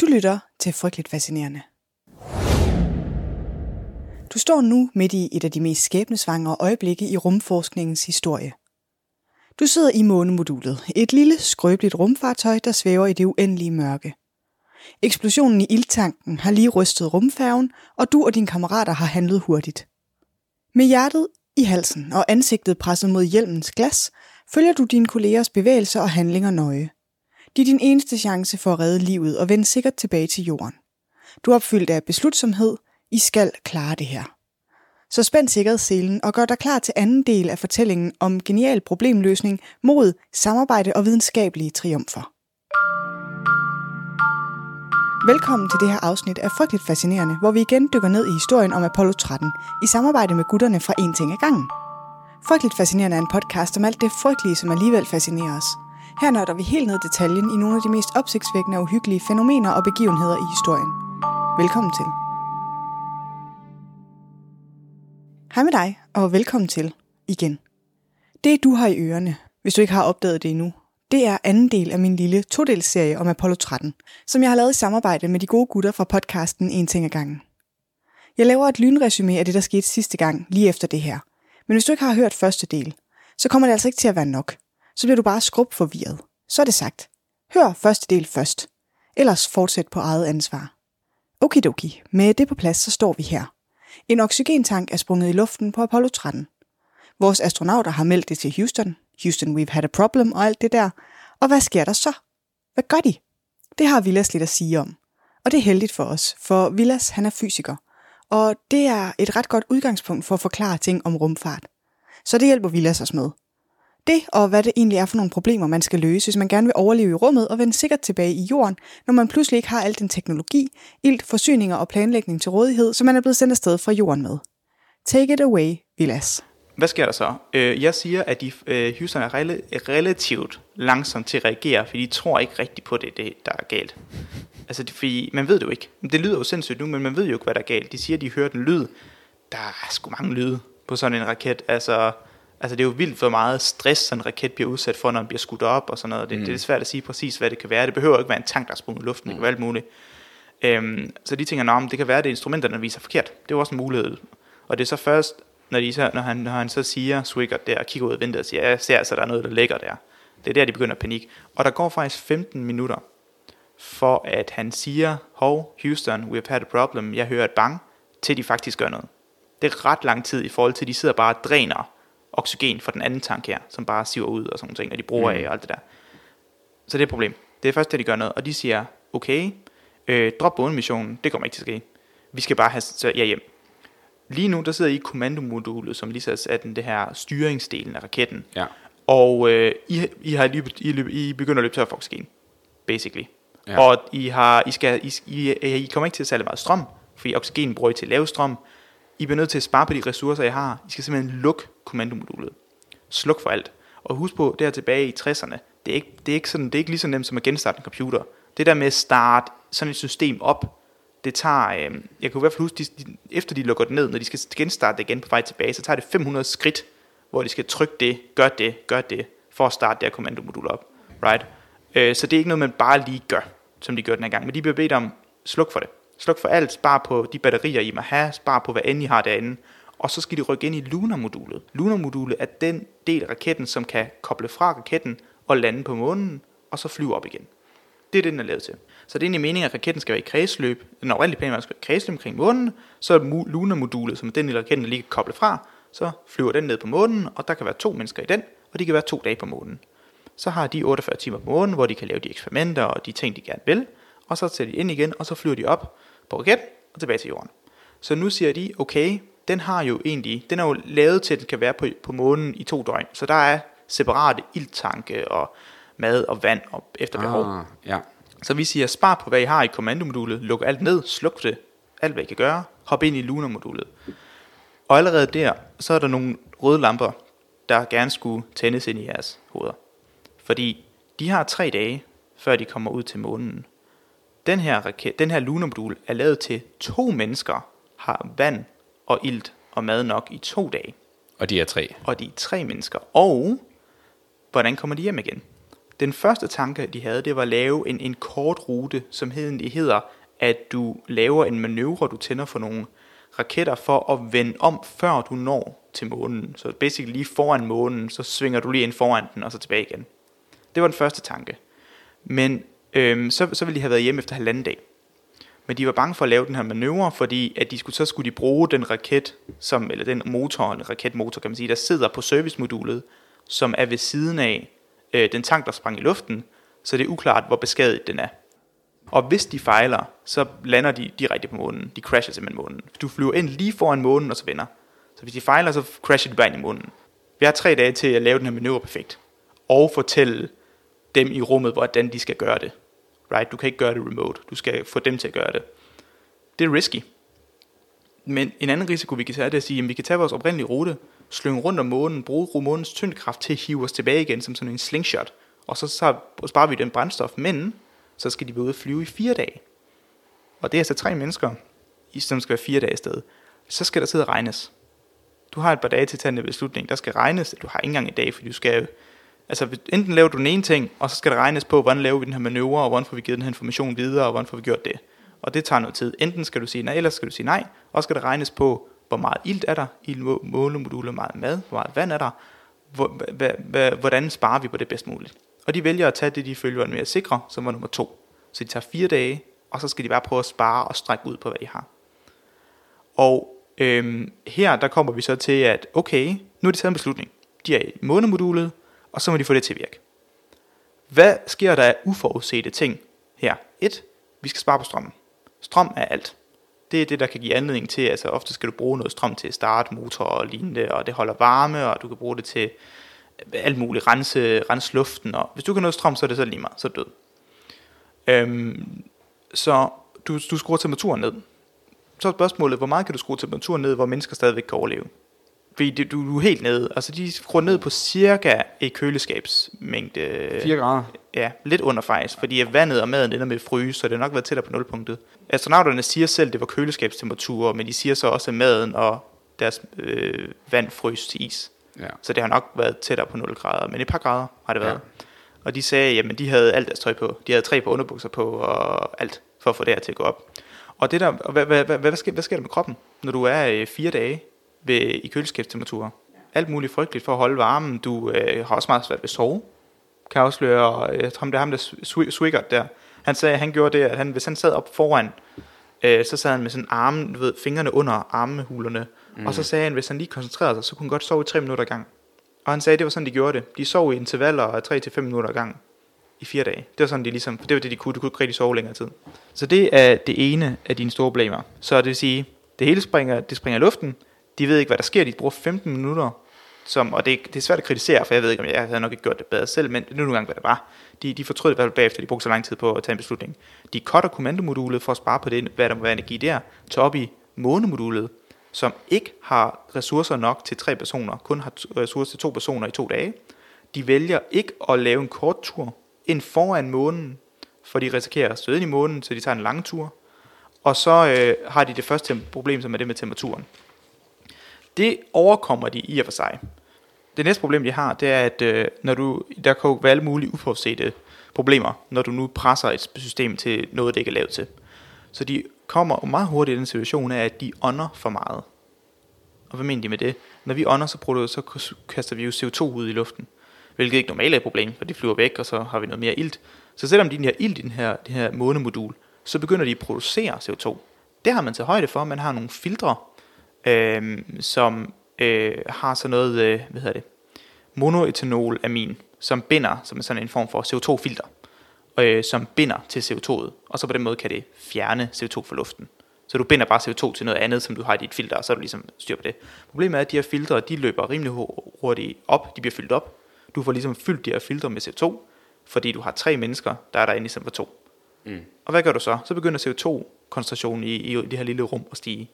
Du lytter til Frygteligt Fascinerende. Du står nu midt i et af de mest skæbnesvangre øjeblikke i rumforskningens historie. Du sidder i månemodulet, et lille, skrøbeligt rumfartøj, der svæver i det uendelige mørke. Eksplosionen i ildtanken har lige rystet rumfærgen, og du og dine kammerater har handlet hurtigt. Med hjertet i halsen og ansigtet presset mod hjelmens glas, følger du dine kollegers bevægelser og handlinger nøje. De er din eneste chance for at redde livet og vende sikkert tilbage til jorden. Du er opfyldt af beslutsomhed. I skal klare det her. Så spænd sikkerhedsselen og gør dig klar til anden del af fortællingen om genial problemløsning, mod, samarbejde og videnskabelige triumfer. Velkommen til det her afsnit af Frygteligt Fascinerende, hvor vi igen dykker ned i historien om Apollo 13 i samarbejde med gutterne fra En Ting ad gangen. Frygteligt Fascinerende er en podcast om alt det frygtelige, som alligevel fascinerer os. Her nørder vi helt ned i detaljen i nogle af de mest opsigtsvækkende og uhyggelige fænomener og begivenheder i historien. Velkommen til. Hej med dig, og velkommen til igen. Det du har i ørerne, hvis du ikke har opdaget det endnu, det er anden del af min lille todelsserie om Apollo 13, som jeg har lavet i samarbejde med de gode gutter fra podcasten En ting ad gangen. Jeg laver et lynresumé af det, der skete sidste gang, lige efter det her. Men hvis du ikke har hørt første del, så kommer det altså ikke til at være nok. Så bliver du bare skrub forvirret. Så er det sagt. Hør første del først. Ellers fortsæt på eget ansvar. Okidoki, med det på plads, så står vi her. En oxygentank er sprunget i luften på Apollo 13. Vores astronauter har meldt det til Houston. Houston, we've had a problem og alt det der. Og hvad sker der så? Hvad gør de? Det har Villas lidt at sige om. Og det er heldigt for os, for Villas han er fysiker. Og det er et ret godt udgangspunkt for at forklare ting om rumfart. Så det hjælper Villas os med. Det og hvad det egentlig er for nogle problemer, man skal løse, hvis man gerne vil overleve i rummet og vende sikkert tilbage i jorden, når man pludselig ikke har al den teknologi, ilt, forsyninger og planlægning til rådighed, som man er blevet sendt afsted fra jorden med. Take it away, Vilas. Hvad sker der så? Øh, jeg siger, at de, øh, Houston er relativt langsomt til at reagere, fordi de tror ikke rigtigt på det, det der er galt. Altså, det, fordi man ved det jo ikke. Det lyder jo sindssygt nu, men man ved jo ikke, hvad der er galt. De siger, at de hører den lyd. Der er sgu mange lyde på sådan en raket. Altså, altså det er jo vildt, hvor meget stress sådan en raket bliver udsat for, når den bliver skudt op og sådan noget. Det, mm. det er svært at sige præcis, hvad det kan være. Det behøver ikke være en tank, der er sprunget i luften. Mm. Det kan være alt muligt. Øhm, så de tænker, at det kan være, at det er instrumenterne, der viser forkert. Det er jo også en mulighed. Og det er så først, når, de så, når, han, når han så siger, Swigert der, kigger ud af vinduet og siger, jeg ser altså, der er noget, der ligger der. Det er der, de begynder at panik. Og der går faktisk 15 minutter, for at han siger, hov, Houston, we've had a problem, jeg hører et bang, til de faktisk gør noget. Det er ret lang tid i forhold til, at de sidder bare og dræner oxygen fra den anden tank her, som bare siver ud og sådan ting, og de bruger mm. af og alt det der. Så det er et problem. Det er først, at de gør noget, og de siger, okay, øh, drop missionen, det kommer ikke til at ske. Vi skal bare have så, ja, hjem. Lige nu, der sidder I i kommandomodulet, som lige så er den det her styringsdelen af raketten. Ja. Og øh, I, I, har lige, I, I begynder at løbe tør for oxygen, basically. Ja. Og I, har, I, skal, I, I, I kommer ikke til at sælge meget strøm, fordi oxygen bruger I til at lave strøm. I bliver nødt til at spare på de ressourcer, I har. I skal simpelthen lukke kommandomodulet. Sluk for alt. Og husk på, der tilbage i 60'erne, det er ikke, det er ikke, sådan, det er ikke lige så nemt som at genstarte en computer. Det der med at starte sådan et system op, det tager, øh, jeg kan i hvert fald huske, de, de, efter de lukker det ned, når de skal genstarte det igen på vej tilbage, så tager det 500 skridt, hvor de skal trykke det, gør det, gør det, for at starte det her kommandomodul op. Right? Øh, så det er ikke noget, man bare lige gør, som de gør den her gang. Men de bliver bedt om, sluk for det. Sluk for alt, spar på de batterier, I må have, spar på hvad end I har derinde, og så skal de rykke ind i Lunar-modulet. Lunar-modulet er den del af raketten, som kan koble fra raketten og lande på månen, og så flyve op igen. Det er det, den er lavet til. Så det er egentlig meningen, at raketten skal være i kredsløb. Den oprindelige plan var, at skal være i kredsløb omkring månen. Så er Lunar-modulet, som er den lille raketten, der lige kan koble fra. Så flyver den ned på månen, og der kan være to mennesker i den, og de kan være to dage på månen. Så har de 48 timer på månen, hvor de kan lave de eksperimenter og de ting, de gerne vil. Og så sætter de ind igen, og så flyver de op på raketten og tilbage til jorden. Så nu siger de, okay, den har jo egentlig, den er jo lavet til, at den kan være på, på månen i to døgn. Så der er separate ildtanke og mad og vand og efter behov. Ah, ja. Så vi siger, spar på hvad I har i kommandomodulet, luk alt ned, sluk det, alt hvad I kan gøre, hop ind i Lunar-modulet. Og allerede der, så er der nogle røde lamper, der gerne skulle tændes ind i jeres hoveder. Fordi de har tre dage, før de kommer ud til månen. Den her, raket, den her Lunar-modul er lavet til to mennesker, har vand og ilt og mad nok i to dage. Og de er tre. Og de er tre mennesker. Og hvordan kommer de hjem igen? Den første tanke, de havde, det var at lave en, en kort rute, som hed, hedder, at du laver en manøvre, du tænder for nogle raketter for at vende om, før du når til månen. Så basically lige foran månen, så svinger du lige ind foran den, og så tilbage igen. Det var den første tanke. Men øhm, så, så ville de have været hjemme efter halvanden dag. Men de var bange for at lave den her manøvre, fordi at de skulle, så skulle de bruge den raket, som, eller den motor, en raketmotor kan man sige, der sidder på servicemodulet, som er ved siden af øh, den tank, der sprang i luften, så det er uklart, hvor beskadiget den er. Og hvis de fejler, så lander de direkte på månen. De crasher simpelthen månen. Du flyver ind lige foran månen, og så vender. Så hvis de fejler, så crasher de bare ind i månen. Vi har tre dage til at lave den her manøvre perfekt. Og fortælle dem i rummet, hvordan de skal gøre det. Right? Du kan ikke gøre det remote. Du skal få dem til at gøre det. Det er risky. Men en anden risiko, vi kan tage, det er at sige, at vi kan tage vores oprindelige rute, slynge rundt om månen, bruge månens tyngdekraft til at hive os tilbage igen som sådan en slingshot. Og så, så sparer vi den brændstof. Men så skal de være ude at flyve i fire dage. Og det er altså tre mennesker, som skal være fire dage afsted. Så skal der sidde og regnes. Du har et par dage til at tage en beslutning. Der skal regnes. Du har ikke engang en dag, for du skal Altså enten laver du den ene ting, og så skal der regnes på, hvordan laver vi den her manøvre, og hvordan får vi givet den her information videre, og hvordan får vi gjort det. Og det tager noget tid. Enten skal du sige nej, eller skal du sige nej, og så skal der regnes på, hvor meget ilt er der i målemodulet, hvor meget mad, hvor meget vand er der, hvordan sparer vi på det bedst muligt. Og de vælger at tage det, de følger er mere sikre, som var nummer to. Så de tager fire dage, og så skal de bare prøve at spare og strække ud på, hvad de har. Og øhm, her der kommer vi så til, at okay, nu er de taget en beslutning. De er i månemodulet, og så må de få det til at virke. Hvad sker der af uforudsete ting her? 1. Vi skal spare på strømmen. Strøm er alt. Det er det, der kan give anledning til, altså ofte skal du bruge noget strøm til at starte motor og lignende, og det holder varme, og du kan bruge det til alt muligt, rense, rense luften, og hvis du kan noget strøm, så er det så lige meget, så er død. Øhm, så du, du skruer temperaturen ned. Så er spørgsmålet, hvor meget kan du skrue temperaturen ned, hvor mennesker stadigvæk kan overleve? Fordi du, du er helt nede. Altså de skruer ned på cirka et køleskabsmængde. 4 grader? Ja, lidt under faktisk. Fordi vandet og maden ender med at fryse, så det har nok været tættere på nulpunktet. Astronauterne siger selv, at det var køleskabstemperatur, men de siger så også, at maden og deres øh, vand frøs til is. Ja. Så det har nok været tættere på 0 grader, men et par grader har det været. Ja. Og de sagde, jamen de havde alt deres tøj på. De havde tre på underbukser på og alt for at få det her til at gå op. Og det der, hvad, hvad, hvad, hvad, sker, hvad sker der med kroppen, når du er øh, fire dage ved, i køleskabstemperatur? Alt muligt frygteligt for at holde varmen. Du øh, har også meget svært ved at sove. Kan jeg afsløre, øh, jeg tror, det er ham, der Swiggert der. Han sagde, at han gjorde det, at han, hvis han sad op foran, øh, så sad han med sådan armen, du ved, fingrene under armehulerne, mm. og så sagde han, at hvis han lige koncentrerede sig, så kunne han godt sove i 3 minutter gang. Og han sagde, at det var sådan, de gjorde det. De sov i intervaller af 3-5 minutter gang i fire dage. Det var sådan, de ligesom, for det var det, de kunne. Du kunne ikke rigtig sove længere tid. Så det er det ene af dine store problemer. Så det vil sige, det hele springer, det springer i luften. De ved ikke, hvad der sker. De bruger 15 minutter. Som, og det, det er svært at kritisere, for jeg ved ikke, om jeg havde nok ikke gjort det bedre selv, men nu er nogle gange, hvad det var. De, de fortrød i hvert fald bagefter, de brugte så lang tid på at tage en beslutning. De cutter kommandomodulet for at spare på det, hvad der må være energi der, tager op i månemodulet, som ikke har ressourcer nok til tre personer, kun har ressourcer til to personer i to dage. De vælger ikke at lave en kort tur ind foran månen, for de risikerer at støde ind i månen, så de tager en lang tur. Og så øh, har de det første problem, som er det med temperaturen. Det overkommer de i og for sig. Det næste problem, de har, det er, at øh, når du, der kan være alle mulige uforudsete problemer, når du nu presser et system til noget, det ikke er lavet til. Så de kommer meget hurtigt i den situation af, at de ånder for meget. Og hvad mener de med det? Når vi ånder, så, producerer, så kaster vi jo CO2 ud i luften. Hvilket ikke normalt er et problem, for de flyver væk, og så har vi noget mere ilt. Så selvom de har ilt i den her, det her månemodul, så begynder de at producere CO2. Det har man til højde for. Man har nogle filtre, øh, som øh, har sådan noget, øh, hvad hedder det, monoetanolamin, som binder, som er sådan en form for CO2-filter øh, som binder til CO2'et, og så på den måde kan det fjerne CO2 fra luften. Så du binder bare CO2 til noget andet, som du har i dit filter, og så er du ligesom styr på det. Problemet er, at de her filtre, de løber rimelig hurtigt op, de bliver fyldt op. Du får ligesom fyldt de her filtre med CO2, fordi du har tre mennesker, der er derinde i stedet for to. Mm. Og hvad gør du så? Så begynder CO2-koncentrationen i, i det her lille rum at stige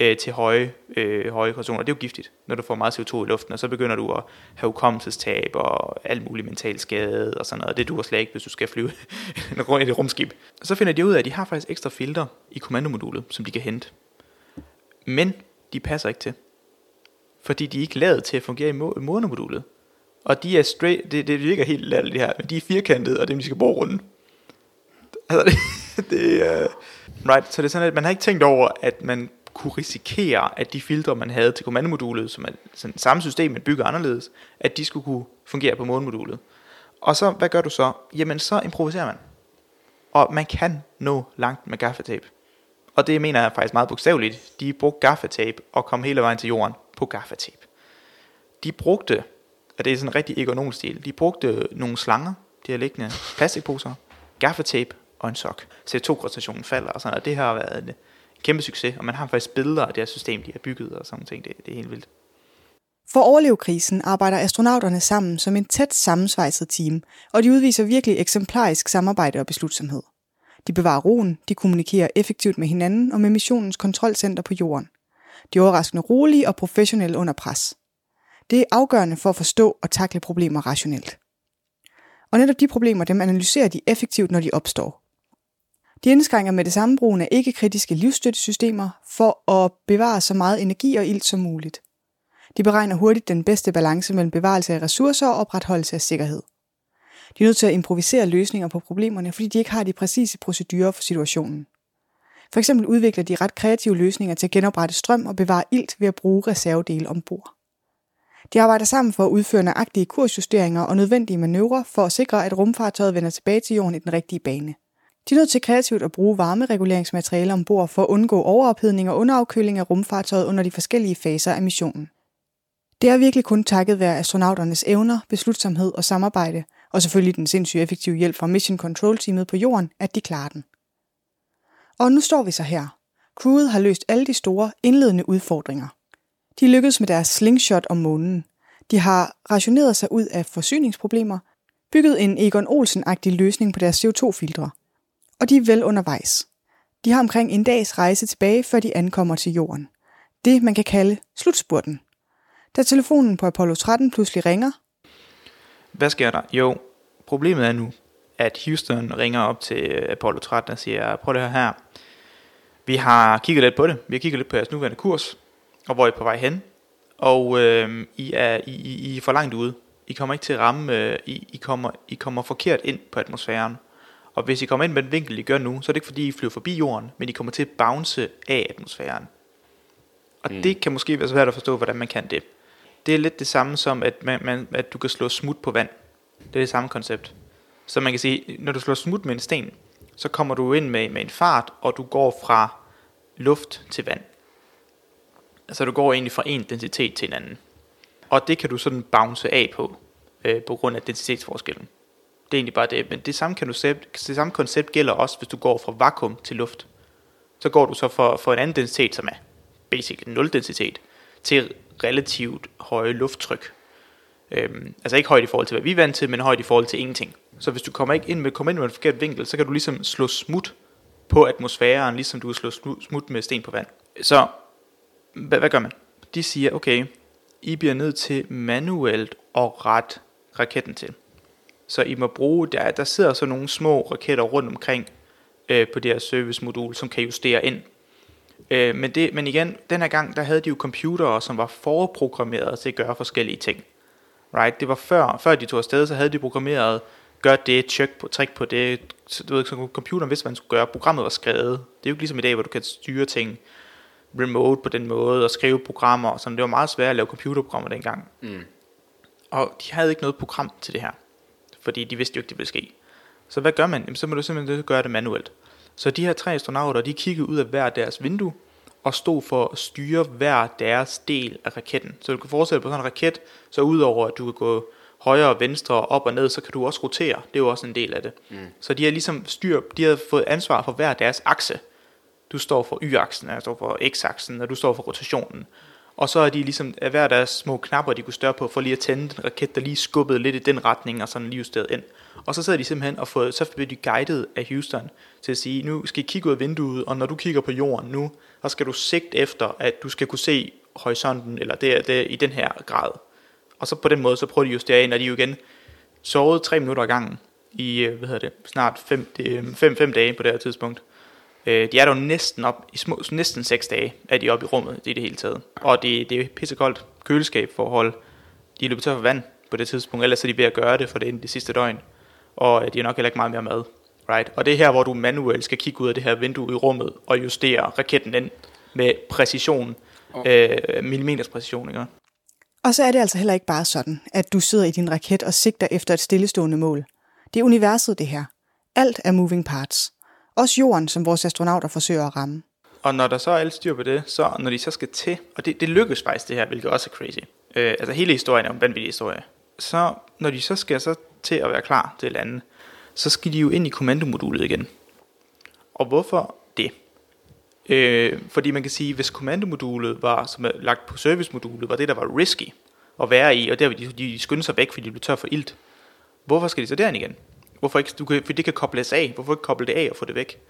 øh, til høje, øh, høje koncentrationer. Det er jo giftigt, når du får meget CO2 i luften, og så begynder du at have hukommelsestab og alt muligt mental skade og sådan noget. Det duer slet ikke, hvis du skal flyve i et rumskib. Så finder de ud af, at de har faktisk ekstra filter i kommandomodulet, som de kan hente. Men de passer ikke til. Fordi de er ikke lavet til at fungere i månemodulet. Og de er straight, det, det virker helt latterligt det her, men de er firkantede, og dem de skal bruge rundt. Altså det, det er, uh, right, så det er sådan, at man har ikke tænkt over, at man kunne risikere, at de filtre, man havde til kommandomodulet, som er sådan samme system, men bygger anderledes, at de skulle kunne fungere på månemodulet. Og så, hvad gør du så? Jamen, så improviserer man. Og man kan nå langt med gaffatape. Og det mener jeg faktisk meget bogstaveligt. De brugte gaffatape og kom hele vejen til jorden på gaffatape. De brugte, og det er sådan en rigtig ergonomisk stil, de brugte nogle slanger, de her liggende plastikposer, gaffatape og en sok. CO2-koncentrationen falder og sådan, noget. det har været en kæmpe succes, og man har faktisk billeder af det her system, de har bygget og sådan ting. Det, det er helt vildt. For at overleve krisen arbejder astronauterne sammen som en tæt sammensvejset team, og de udviser virkelig eksemplarisk samarbejde og beslutsomhed. De bevarer roen, de kommunikerer effektivt med hinanden og med missionens kontrolcenter på jorden. De er overraskende rolige og professionelle under pres. Det er afgørende for at forstå og takle problemer rationelt. Og netop de problemer, dem analyserer de effektivt, når de opstår. De indskrænker med det samme brugen af ikke-kritiske livsstøttesystemer for at bevare så meget energi og ilt som muligt. De beregner hurtigt den bedste balance mellem bevarelse af ressourcer og opretholdelse af sikkerhed. De er nødt til at improvisere løsninger på problemerne, fordi de ikke har de præcise procedurer for situationen. For eksempel udvikler de ret kreative løsninger til at genoprette strøm og bevare ilt ved at bruge reservedele ombord. De arbejder sammen for at udføre nøjagtige kursjusteringer og nødvendige manøvrer for at sikre, at rumfartøjet vender tilbage til jorden i den rigtige bane. De er nødt til kreativt at bruge varmereguleringsmateriale ombord for at undgå overophedning og underafkøling af rumfartøjet under de forskellige faser af missionen. Det er virkelig kun takket være astronauternes evner, beslutsomhed og samarbejde, og selvfølgelig den sindssygt effektive hjælp fra Mission Control teamet på jorden, at de klarer den. Og nu står vi så her. Crewet har løst alle de store indledende udfordringer. De lykkedes med deres slingshot om månen. De har rationeret sig ud af forsyningsproblemer, bygget en Egon Olsen-agtig løsning på deres CO2-filtre. Og de er vel undervejs. De har omkring en dags rejse tilbage, før de ankommer til jorden. Det, man kan kalde slutspurten. Da telefonen på Apollo 13 pludselig ringer. Hvad sker der? Jo, problemet er nu, at Houston ringer op til øh, Apollo 13 og siger, prøv det her her. Vi har kigget lidt på det. Vi har kigget lidt på jeres nuværende kurs, og hvor I er på vej hen. Og øh, I, er, I, I, I er for langt ude. I kommer ikke til at ramme, øh, I, I, kommer, I kommer forkert ind på atmosfæren. Og hvis I kommer ind med den vinkel, I gør nu, så er det ikke fordi, I flyver forbi jorden, men I kommer til at bounce af atmosfæren. Og mm. det kan måske være svært at forstå, hvordan man kan det. Det er lidt det samme som, at, man, man, at du kan slå smut på vand. Det er det samme koncept. Så man kan sige, når du slår smut med en sten, så kommer du ind med, med en fart, og du går fra luft til vand. Altså du går egentlig fra en densitet til en anden. Og det kan du sådan bounce af på, øh, på grund af densitetsforskellen. Det er egentlig bare det. Men det samme, koncept, det samme koncept gælder også, hvis du går fra vakuum til luft. Så går du så for, for en anden densitet, som er basically nul densitet, til relativt høje lufttryk. Øhm, altså ikke højt i forhold til, hvad vi er vant til, men højt i forhold til ingenting. Så hvis du kommer ikke ind med, kommer ind med en forkert vinkel, så kan du ligesom slå smut på atmosfæren, ligesom du kan slå smut med sten på vand. Så hvad, hvad gør man? De siger, okay, I bliver nødt til manuelt at rette raketten til. Så I må bruge, der, der sidder så nogle små raketter rundt omkring øh, på det her servicemodul, som kan justere ind. Øh, men, det, men igen, den her gang, der havde de jo computere, som var forprogrammeret til at gøre forskellige ting. Right? Det var før, før de tog afsted, så havde de programmeret, gør det, tjek på, træk på det. Så, du ved, så computeren vidste, hvad man skulle gøre. Programmet var skrevet. Det er jo ikke ligesom i dag, hvor du kan styre ting remote på den måde, og skrive programmer. Og sådan. Det var meget svært at lave computerprogrammer dengang. Mm. Og de havde ikke noget program til det her. Fordi de vidste jo ikke, det ville ske. Så hvad gør man? Jamen, så må du simpelthen gøre det manuelt. Så de her tre astronauter, de kiggede ud af hver deres vindue, og stod for at styre hver deres del af raketten. Så du kan forestille på sådan en raket, så udover at du kan gå højre og venstre og op og ned, så kan du også rotere. Det er jo også en del af det. Mm. Så de har ligesom styr, de har fået ansvar for hver deres akse. Du står for y-aksen, jeg står for x-aksen, og du står for rotationen. Og så er de ligesom af hver deres små knapper, de kunne større på, for lige at tænde den raket, der lige skubbede lidt i den retning, og sådan lige justeret ind. Og så sidder de simpelthen og får, så bliver de guidet af Houston til at sige, nu skal I kigge ud af vinduet, og når du kigger på jorden nu, så skal du sigte efter, at du skal kunne se horisonten, eller det, det i den her grad. Og så på den måde, så prøver de at justere ind, og de jo igen sovede tre minutter ad gangen i, øh, hvad hedder det, snart fem, øh, fem, fem dage på det her tidspunkt. Øh, de er dog næsten op, i små, næsten seks dage, er de oppe i rummet i det hele taget. Og det, det er pissekoldt køleskabsforhold. De er løbet tør for vand på det tidspunkt, ellers er de ved at gøre det for det det sidste døgn, og de har nok heller ikke meget mere mad. Right? Og det er her, hvor du manuelt skal kigge ud af det her vindue i rummet og justere raketten ind med præcision, oh. øh, millimeters præcision. Ikke? Og så er det altså heller ikke bare sådan, at du sidder i din raket og sigter efter et stillestående mål. Det er universet, det her. Alt er moving parts. Også jorden, som vores astronauter forsøger at ramme. Og når der så er alt styr på det, så når de så skal til, og det, det lykkes faktisk det her, hvilket også er crazy. Øh, altså hele historien er en vanvittig historie. Så når de så skal så til at være klar til lande, så skal de jo ind i kommandomodulet igen. Og hvorfor det? Øh, fordi man kan sige, hvis kommandomodulet var, som er lagt på servicemodulet, var det, der var risky at være i, og der vil de, de skynde sig væk, fordi de blev tør for ilt. Hvorfor skal de så derind igen? Hvorfor ikke, du kan, fordi det kan kobles af. Hvorfor ikke koble det af og få det væk?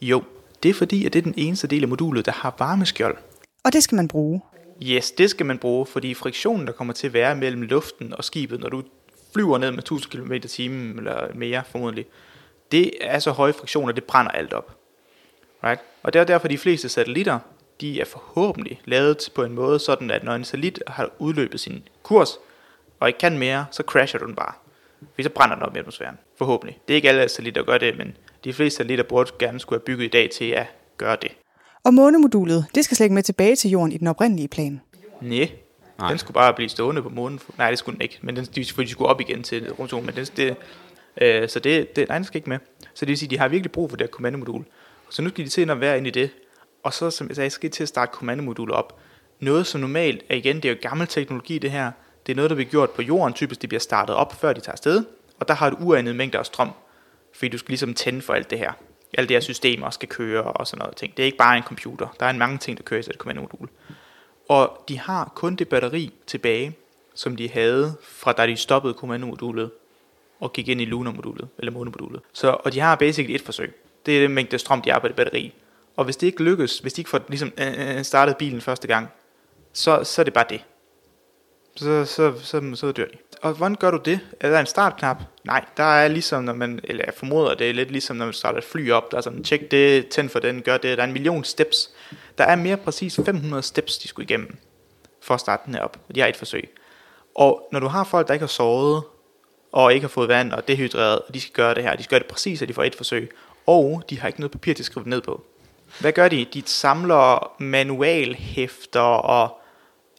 Jo, det er fordi, at det er den eneste del af modulet, der har varmeskjold. Og det skal man bruge. Yes, det skal man bruge, fordi friktionen, der kommer til at være mellem luften og skibet, når du flyver ned med 1000 km i timen eller mere formodentlig, det er så høje friktioner, det brænder alt op. Right? Og det er derfor, de fleste satellitter, de er forhåbentlig lavet på en måde, sådan at når en satellit har udløbet sin kurs, og ikke kan mere, så crasher du den bare. Fordi så brænder den op i atmosfæren. Forhåbentlig. Det er ikke alle satellitter, der gør det, men de fleste satellitter burde gerne skulle have bygget i dag til at gøre det. Og månemodulet, det skal slet ikke med tilbage til jorden i den oprindelige plan. Nej, Nej. den skulle bare blive stående på månen. Nej, det skulle den ikke, men den, de, de skulle op igen til rumzonen, men det, det, øh, så det, det, nej, den skal ikke med. Så det vil sige, at de har virkelig brug for det her kommandomodul. Så nu skal de til at være inde i det, og så, som jeg sagde, skal de til at starte kommandomodulet op. Noget som normalt, er igen, det er jo gammel teknologi det her, det er noget, der bliver gjort på jorden, typisk det bliver startet op, før de tager afsted, og der har du uanede mængder af strøm, fordi du skal ligesom tænde for alt det her. Alle de her systemer skal køre og sådan noget ting. Det er ikke bare en computer. Der er en mange ting, der kører i et kommandomodul. Og de har kun det batteri tilbage, som de havde fra da de stoppede kommandomodulet og gik ind i lunar-modulet, eller månemodulet. Så, og de har basically et forsøg. Det er den mængde strøm, de har på det batteri. Og hvis det ikke lykkes, hvis de ikke får ligesom, øh, øh, øh startet bilen første gang, så, så er det bare det. Så, så, så, så dør de. Og hvordan gør du det? Er der en startknap? Nej, der er ligesom, når man, eller jeg formoder, det er lidt ligesom, når man starter et fly op. Der er sådan, tjek det, tænd for den, gør det. Der er en million steps. Der er mere præcis 500 steps, de skulle igennem for at starte den her op. De har et forsøg. Og når du har folk, der ikke har sovet, og ikke har fået vand og dehydreret, og de skal gøre det her, de skal gøre det præcis, at de får et forsøg, og de har ikke noget papir til at skrive ned på. Hvad gør de? De samler manualhæfter og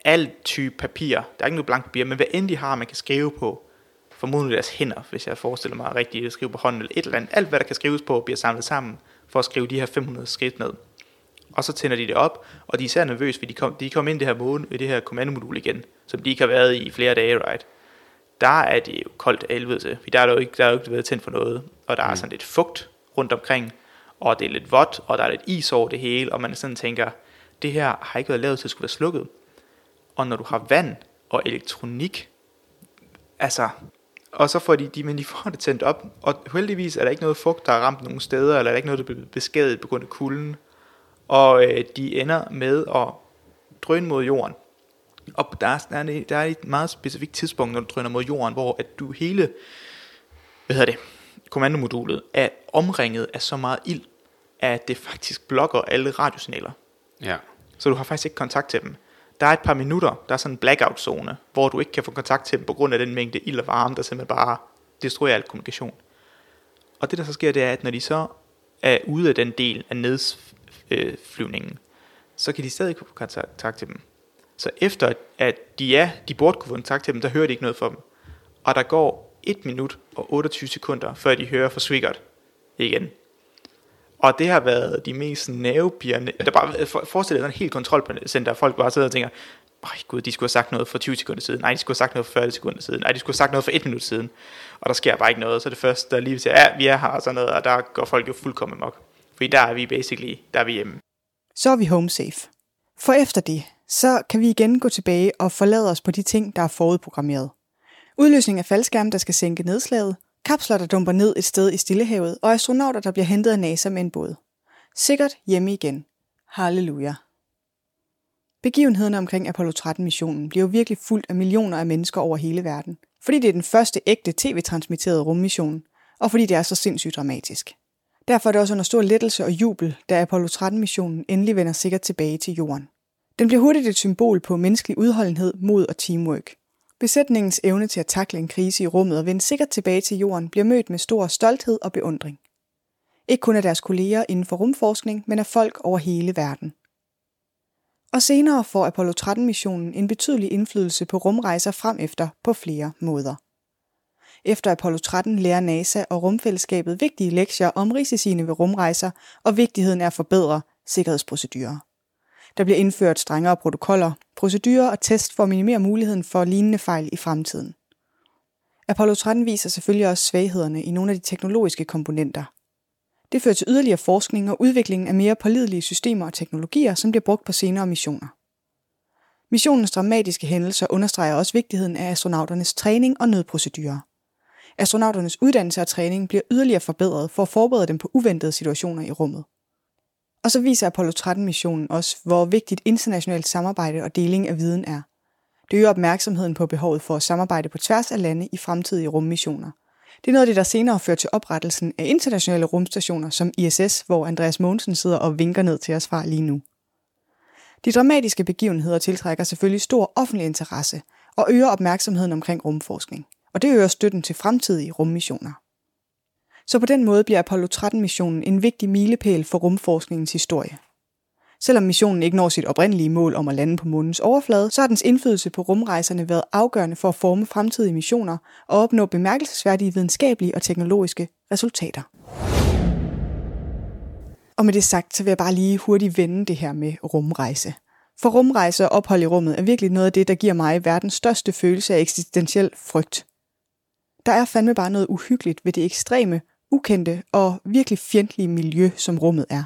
alt type papir. Der er ikke noget blankt papir, men hvad end de har, man kan skrive på, formodentlig deres hænder, hvis jeg forestiller mig rigtigt at skrive på hånden eller et eller andet. Alt hvad der kan skrives på, bliver samlet sammen for at skrive de her 500 skridt ned. Og så tænder de det op, og de er især nervøse, fordi de kom, de kom ind i det her, måne, i det her kommandomodul igen, som de ikke har været i flere dage, right? Der er det jo koldt af helvede til, fordi der er jo ikke, der er jo ikke været tændt for noget, og der er mm. sådan lidt fugt rundt omkring, og det er lidt vådt, og der er lidt is over det hele, og man sådan tænker, det her har ikke været lavet til at skulle være slukket. Og når du har vand og elektronik, altså, og så får de, de, men de får det tændt op, og heldigvis er der ikke noget fugt, der er ramt nogen steder, eller er der ikke noget, der bliver beskadiget på grund af kulden, og øh, de ender med at drøne mod jorden. Og der er, der, er, et meget specifikt tidspunkt, når du drøner mod jorden, hvor at du hele, hvad hedder det, kommandomodulet er omringet af så meget ild, at det faktisk blokker alle radiosignaler. Ja. Så du har faktisk ikke kontakt til dem. Der er et par minutter, der er sådan en blackout-zone, hvor du ikke kan få kontakt til dem på grund af den mængde ild og varme, der simpelthen bare destruerer al kommunikation. Og det der så sker, det er, at når de så er ude af den del af nedsflyvningen, øh, så kan de stadig få kontakt til dem. Så efter at de er, de burde kunne få kontakt til dem, der hører de ikke noget fra dem. Og der går 1 minut og 28 sekunder, før de hører fra Swigert igen. Og det har været de mest nervepirrende. Der bare forestil dig en helt kontrolcenter, folk bare sidder og tænker, Øj, gud, de skulle have sagt noget for 20 sekunder siden. Nej, de skulle have sagt noget for 40 sekunder siden. Nej, de skulle have sagt noget for 1 minut siden. Og der sker bare ikke noget. Så det første, der lige siger, ja, vi er her og sådan noget, og der går folk jo fuldkommen mok. Fordi der er vi basically, der er vi hjemme. Så er vi home safe. For efter det, så kan vi igen gå tilbage og forlade os på de ting, der er forudprogrammeret. Udløsning af faldskærm, der skal sænke nedslaget, kapsler, der dumper ned et sted i Stillehavet, og astronauter, der bliver hentet af NASA med en båd. Sikkert hjemme igen. Halleluja. Begivenheden omkring Apollo 13-missionen bliver jo virkelig fuldt af millioner af mennesker over hele verden, fordi det er den første ægte tv-transmitterede rummission, og fordi det er så sindssygt dramatisk. Derfor er det også under stor lettelse og jubel, da Apollo 13-missionen endelig vender sikkert tilbage til jorden. Den bliver hurtigt et symbol på menneskelig udholdenhed, mod og teamwork. Besætningens evne til at takle en krise i rummet og vende sikkert tilbage til jorden bliver mødt med stor stolthed og beundring. Ikke kun af deres kolleger inden for rumforskning, men af folk over hele verden. Og senere får Apollo 13-missionen en betydelig indflydelse på rumrejser frem efter på flere måder. Efter Apollo 13 lærer NASA og rumfællesskabet vigtige lektier om risiciene ved rumrejser og vigtigheden af at forbedre sikkerhedsprocedurer. Der bliver indført strengere protokoller, procedurer og test for at minimere muligheden for lignende fejl i fremtiden. Apollo 13 viser selvfølgelig også svaghederne i nogle af de teknologiske komponenter. Det fører til yderligere forskning og udvikling af mere pålidelige systemer og teknologier, som bliver brugt på senere missioner. Missionens dramatiske hændelser understreger også vigtigheden af astronauternes træning og nødprocedurer. Astronauternes uddannelse og træning bliver yderligere forbedret for at forberede dem på uventede situationer i rummet. Og så viser Apollo 13-missionen også, hvor vigtigt internationalt samarbejde og deling af viden er. Det øger opmærksomheden på behovet for at samarbejde på tværs af lande i fremtidige rummissioner. Det er noget af det, der senere fører til oprettelsen af internationale rumstationer som ISS, hvor Andreas Mogensen sidder og vinker ned til os fra lige nu. De dramatiske begivenheder tiltrækker selvfølgelig stor offentlig interesse og øger opmærksomheden omkring rumforskning. Og det øger støtten til fremtidige rummissioner. Så på den måde bliver Apollo 13-missionen en vigtig milepæl for rumforskningens historie. Selvom missionen ikke når sit oprindelige mål om at lande på månens overflade, så har dens indflydelse på rumrejserne været afgørende for at forme fremtidige missioner og opnå bemærkelsesværdige videnskabelige og teknologiske resultater. Og med det sagt, så vil jeg bare lige hurtigt vende det her med rumrejse. For rumrejse og ophold i rummet er virkelig noget af det, der giver mig verdens største følelse af eksistentiel frygt. Der er fandme bare noget uhyggeligt ved det ekstreme, ukendte og virkelig fjendtlige miljø, som rummet er.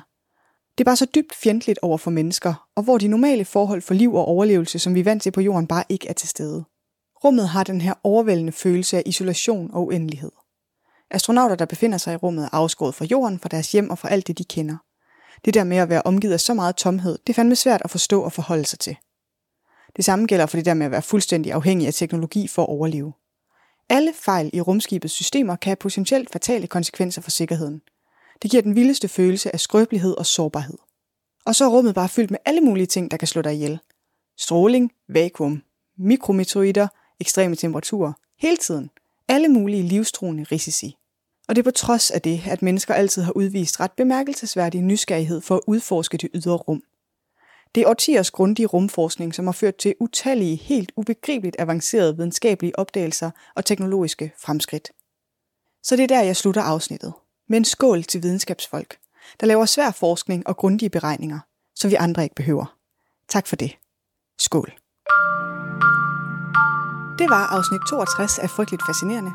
Det er bare så dybt fjendtligt over for mennesker, og hvor de normale forhold for liv og overlevelse, som vi er vant til på jorden, bare ikke er til stede. Rummet har den her overvældende følelse af isolation og uendelighed. Astronauter, der befinder sig i rummet, er afskåret fra jorden, fra deres hjem og fra alt det, de kender. Det der med at være omgivet af så meget tomhed, det er fandme svært at forstå og forholde sig til. Det samme gælder for det der med at være fuldstændig afhængig af teknologi for at overleve. Alle fejl i rumskibets systemer kan have potentielt fatale konsekvenser for sikkerheden. Det giver den vildeste følelse af skrøbelighed og sårbarhed. Og så er rummet bare fyldt med alle mulige ting, der kan slå dig ihjel. Stråling, vakuum, mikrometeoritter, ekstreme temperaturer, hele tiden. Alle mulige livstruende risici. Og det er på trods af det, at mennesker altid har udvist ret bemærkelsesværdig nysgerrighed for at udforske det ydre rum. Det er årtiers grundige rumforskning, som har ført til utallige, helt ubegribeligt avancerede videnskabelige opdagelser og teknologiske fremskridt. Så det er der, jeg slutter afsnittet. Med en skål til videnskabsfolk, der laver svær forskning og grundige beregninger, som vi andre ikke behøver. Tak for det. Skål. Det var afsnit 62 af Frygteligt Fascinerende.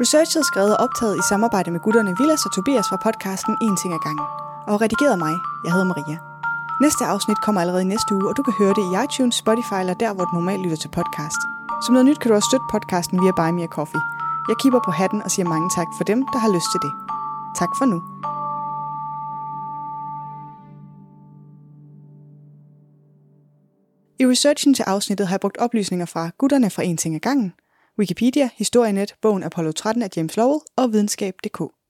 Researchet skrevet og optaget i samarbejde med gutterne Villas og Tobias fra podcasten En ting ad gangen. Og redigeret mig. Jeg hedder Maria. Næste afsnit kommer allerede i næste uge, og du kan høre det i iTunes, Spotify eller der, hvor du normalt lytter til podcast. Som noget nyt kan du også støtte podcasten via Buy Me a Coffee. Jeg kigger på hatten og siger mange tak for dem, der har lyst til det. Tak for nu. I researchen til afsnittet har jeg brugt oplysninger fra Gutterne fra En ting ad gangen, Wikipedia, Historienet, bogen Apollo 13 af James Lowell og videnskab.dk.